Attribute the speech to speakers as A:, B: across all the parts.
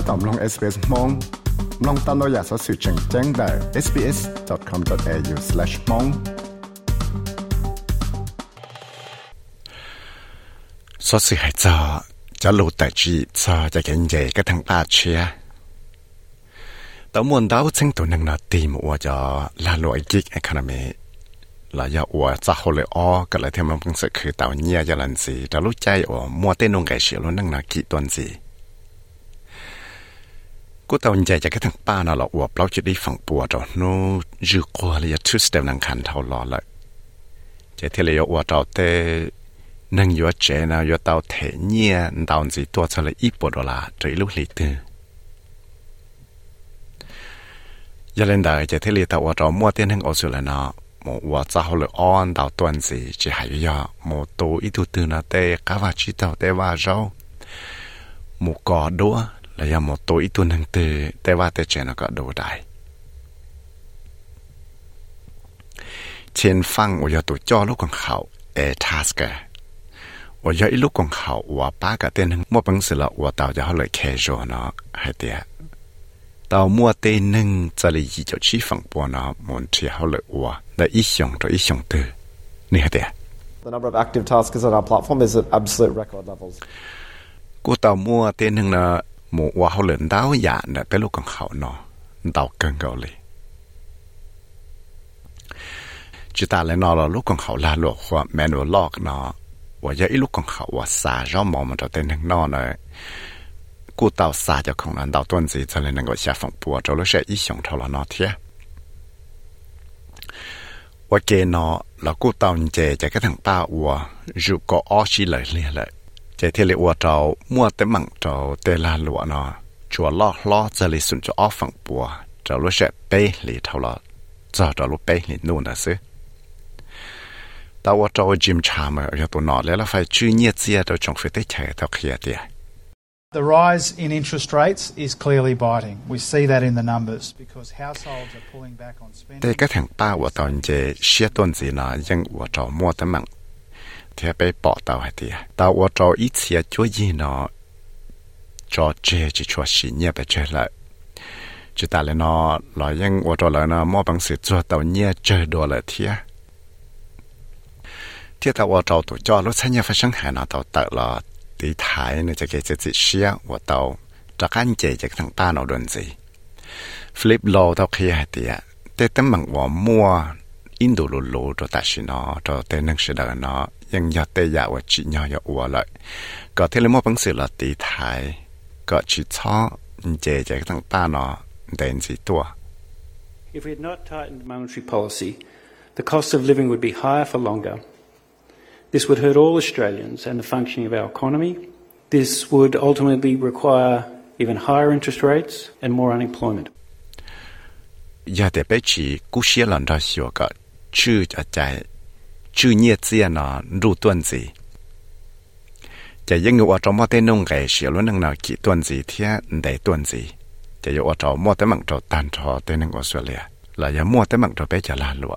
A: ถ้าตอมลง SBS มองลองตามเราอยากสอสื่อแจ้งแจ้งได้ sbs.com.au/mong กูตอนใจจะแค่ทั้งป้าน่ะหรอกว่าเราจะได้ฝั่งปัวจอนู้ยื้อกว่าเลยทุสเดนังขันเท่าหล่อเลยจะเทเลยว่าเราเตนั่งอยู่เจนะอยู่เตาเทเนี่ยดาวสีตัวเฉลยอีปวดละใจลูกหลีตือยาเล่นได้จะเทเลยแต่ว่าเรามั่วเต้นทั้งเอาสุเลยนะมว่าจะเขาเลยอ้อนดาวตัวนี้จะหายยากมตัวอีตัวตื่นนะเตะกาวาชิตาวเตว่าเราหมูกอดด้วย là ủa bao chỉ đi phòng bùa đó nó dư qua là two step năng khăn thâu lò lại chỉ thế là ủa tao tê nâng yếu chế nào yếu tao thể nhia tao gì tua cho là ít bộ đó là trời lúc lì tư giờ lên đời chỉ thế là tao ủa tao mua tiền hàng ô là nó một ủa cho họ là on tao tuần gì chỉ hay yếu một tổ ít tu tư nó tê cá và chỉ tao tê và rau một cỏ đũa là do một tuổi tuần hàng từ tế va tế trẻ nó có đồ đại trên phăng của do tổ cho lúc còn hậu e task của do ít lúc còn hậu và ba cả tên hàng mua bằng sự là của tàu cho họ lợi khe rồi nó hay tiệt tàu mua tên nâng cho lý gì cho chi phẳng bộ nó muốn chỉ họ lợi của là ít dùng rồi ít dùng từ nè hay tiệt
B: The number of active taskers on our platform is at absolute record levels
A: của tàu mua tên hàng là một hoa hậu lớn đáo dạ nè, tới lúc còn hậu nó. Đào cân gạo lì. Chỉ ta lại nó là lúc còn hậu là lúc hoa manual lock nó. Và giờ ít lúc còn hậu và xả ra mỏ mà cho tên thằng nó này cú tàu xả cho không là đào tuần gì, cho nên năng xả phòng bùa cho lúc sẽ ít dùng thâu là nó thiệt và kê nó là cú tàu nhẹ cho cái thằng ta và dù có ó chỉ lời liền lại chỉ thì lệ ua trâu mua tới mặn trâu tê la lụa nó chùa lo lo giờ lì xuân cho off phẳng bùa trâu lúc sẽ bê lì thâu lo giờ trâu lúc bê lì là xứ tao ua trâu gym chà mà ở tụi nó lẽ là phải chú nhiệt chia trâu trong phải tới chạy tao kia tiệt The
C: rise in interest
D: rates
C: is clearly biting. We
D: see
C: that in
D: the
C: numbers because households are pulling back on spending. tê cái thằng
A: ba tao tuần gì nó trâu mua tới mặn thì bé bỏ tao hay tiệt tao ở trâu ít chia chúa gì nó cho chê chỉ cho xí nhẹ bé chơi lại chỉ ta lại nó là những ở trâu lại nó mua bằng sự cho tao nhẹ chơi đồ lại thì thiết tàu ở trâu tụ cho lúc sáng nhẹ phải sáng hải nó tao tự là tí thái nữa cho cái chỉ chỉ xia ua tao cho cái chế cho thằng ba nó đồn gì flip lô tao kia hay tiệt tết tấm bằng của mua in đồ lô lô cho ta xí nó cho tê nâng sự đời nó nhưng giờ tê giả và chỉ nhỏ nhỏ ua lại có thể là mua bằng sự là tí thái có chỉ cho chế cho thằng ba nó đến gì tua
E: If we had not tightened monetary policy, the cost of living would be higher for longer. This would hurt all Australians and the functioning of our economy. This would ultimately require even higher interest rates and more unemployment.
A: giờ để bé chỉ cú xia lần ra xio cả chữ à, cho chạy chữ nhiệt tiền à nó đủ tuần gì chỉ những người ở trong mọi tên nông cái xia luôn năng nào kỹ tuần gì thì để tuần gì chỉ ở trong mọi tên mạng trò tàn trò tên nông Australia là giờ mua tên mạng trò bé chả là lụa.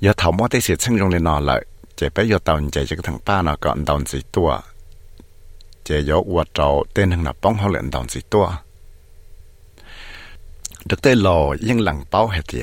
A: Giờ thầu mọi tên sự chân trong lên nó lại chỉ bé giờ tàu chỉ cái thằng ba nó còn tàu gì tua. Chỉ giờ ở trong tên nông là bóng họ luyện tàu gì tua. Được tới lò nhưng lằng bao hết thì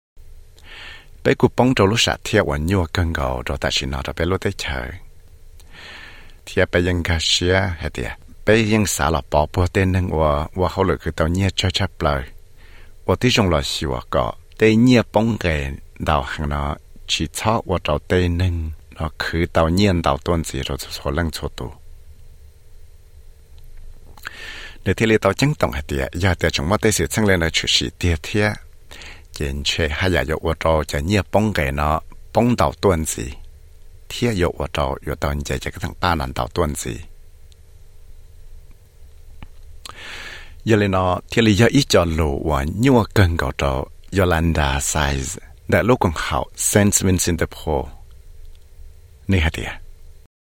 A: bé cụ bông trâu lúc sạt thiệt và nhua cân gầu rồi ta chỉ nó rồi bé lúc tới chơi. thiệt bé yên gà xia hả tiệt bé yên xả là bỏ bùa tên nâng và và hậu lực cứ tàu nhia cho chấp lời và tí trong là xì và cọ tê nhia bông gầy đào hàng nó chỉ cho và trâu tên nâng nó cứ tàu nhiên đào tuần gì rồi số lăng số tù nếu thế là tàu chân tổng hả tiệt giờ tiệt chúng mất tới sự sang lên là chủ sĩ tiệt thiệt kiến chế还要有我找在你帮给呢，帮到段子，天有我找有到你这个趟巴南到段子。 giờ lên nó thì lý do ít cho lộ và nhiều cần có cho Yolanda size đã lúc còn học Saint Vincent de Paul này hả tiệt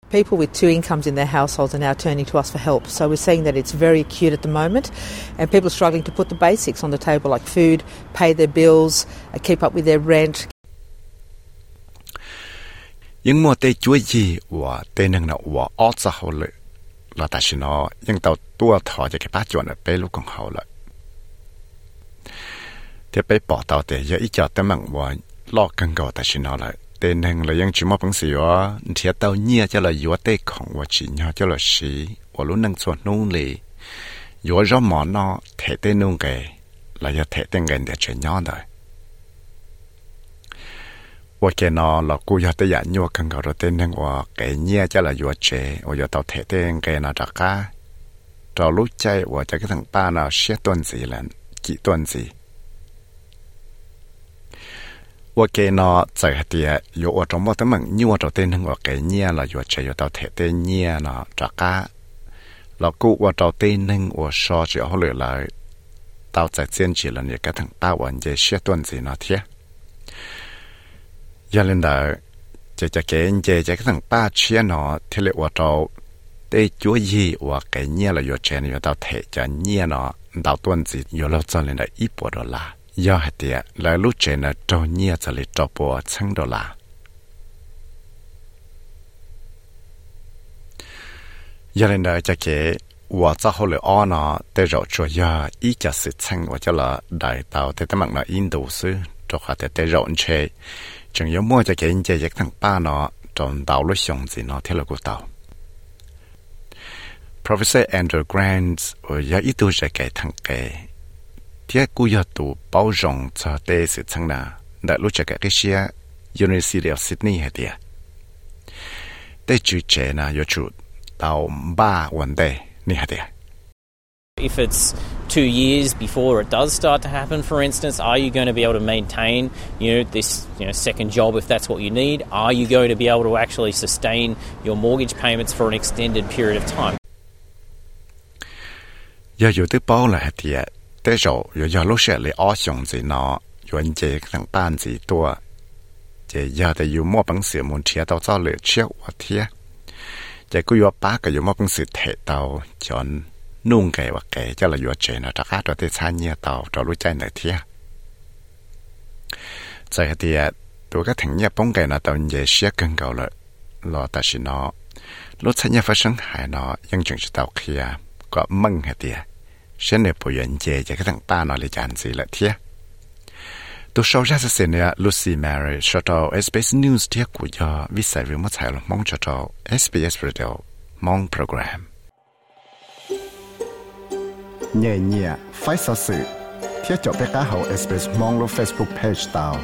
F: People with two incomes in their households are now turning to us for help. So we're seeing that it's very acute at the moment, and people are struggling to put the basics on the table like food, pay their bills, uh, keep up with their rent.
A: Nhưng mà và nâng và ót là nó nhưng cho cái chuẩn ở bê lúc. Thế bê bỏ cho và lo cân nó tên hàng là ยัง chỉ một bằng sự đó thì tao nhia cho là yếu tê không và chỉ nhau cho là sĩ và lúc năng suất nung lì yếu rõ món nó thể tên nung kề là yếu thể tên gần để chuyển nhau rồi và cái nó là cô yếu tê giả nhau cần gọi tên hàng và cái nhia cho là yếu chế và yếu tao thể tên kề nó đặc cá cho lúc chạy và cho cái thằng ba nó sẽ tuần gì là chỉ tuần gì 我给那在的有我怎么的门，你我这点能我给你了，有这有到太的你了，这个，老姑我这点能我说就好了来，到在坚持了，你个等大วัน这些段子那天，要领导这这给这这个等大切呢，贴了我这。để chúa gì và cái nhia là yo chen yo tao thể cho nhia nó tao tuần gì yo lo cho lên là ít bộ đó là do hạt tiệt là lúc trẻ là cho nhia sẽ là cho bò chăng đó là giờ lên đời cho kế và cho hồ lửa on nó để rồi cho giờ ý cho sự chăng và cho là đại tàu để tấm mạng là in đủ sư cho hạt tiệt để rộn chế chẳng có mua cho kế in chế giặc thằng ba nó trong tàu lúc xong gì nó theo là của tàu Professor Andrew Grant và giờ ý tu sẽ kể thằng kể
G: If it's two years before it does start to happen, for instance, are you going to be able to maintain, you know, this you know, second job if that's what you need? Are you going to be able to actually sustain your mortgage payments for an extended period of time?
A: แต่โจยอยาลูกเสียเลยอ้อชงสีนอยวนเจทางบ้านสีตัว เจยาแต่อยู่มั่วปังเสือมุนเทียเตาเจ้าเหลือเชี่ยวเทียเจกูยัวป้าก็อยู่มั่วปังเสือเทเตาจนนุ่งไก่ว่าไก่เจ้าละยัวเจนะตะข้าตัวเตชาเนียเตาตัวรู้ใจเหนือเทียใจเดียตัวก็ถึงเนี่ยป้องไก่นะตอนเยเชียกันเก่าเลยรอแต่สินอรถใช้เนี่ยฟ้าสังหายนอยังจึงจะเตาเคลียก็มั่งเดีย จึงจะเตาเคลียก็มั่งเดีย sẽ nè bộ nhận chế cho cái thằng ba nó lấy chán gì là thiệt tôi sau ra sẽ xem nè Lucy Mary cho tàu SBS News thiệt của do vì sai vì mất sai là mong cho tàu SBS Radio mong program nhẹ nhẹ phải sợ sự thiết cho bé cá hậu SBS mong lo Facebook page tàu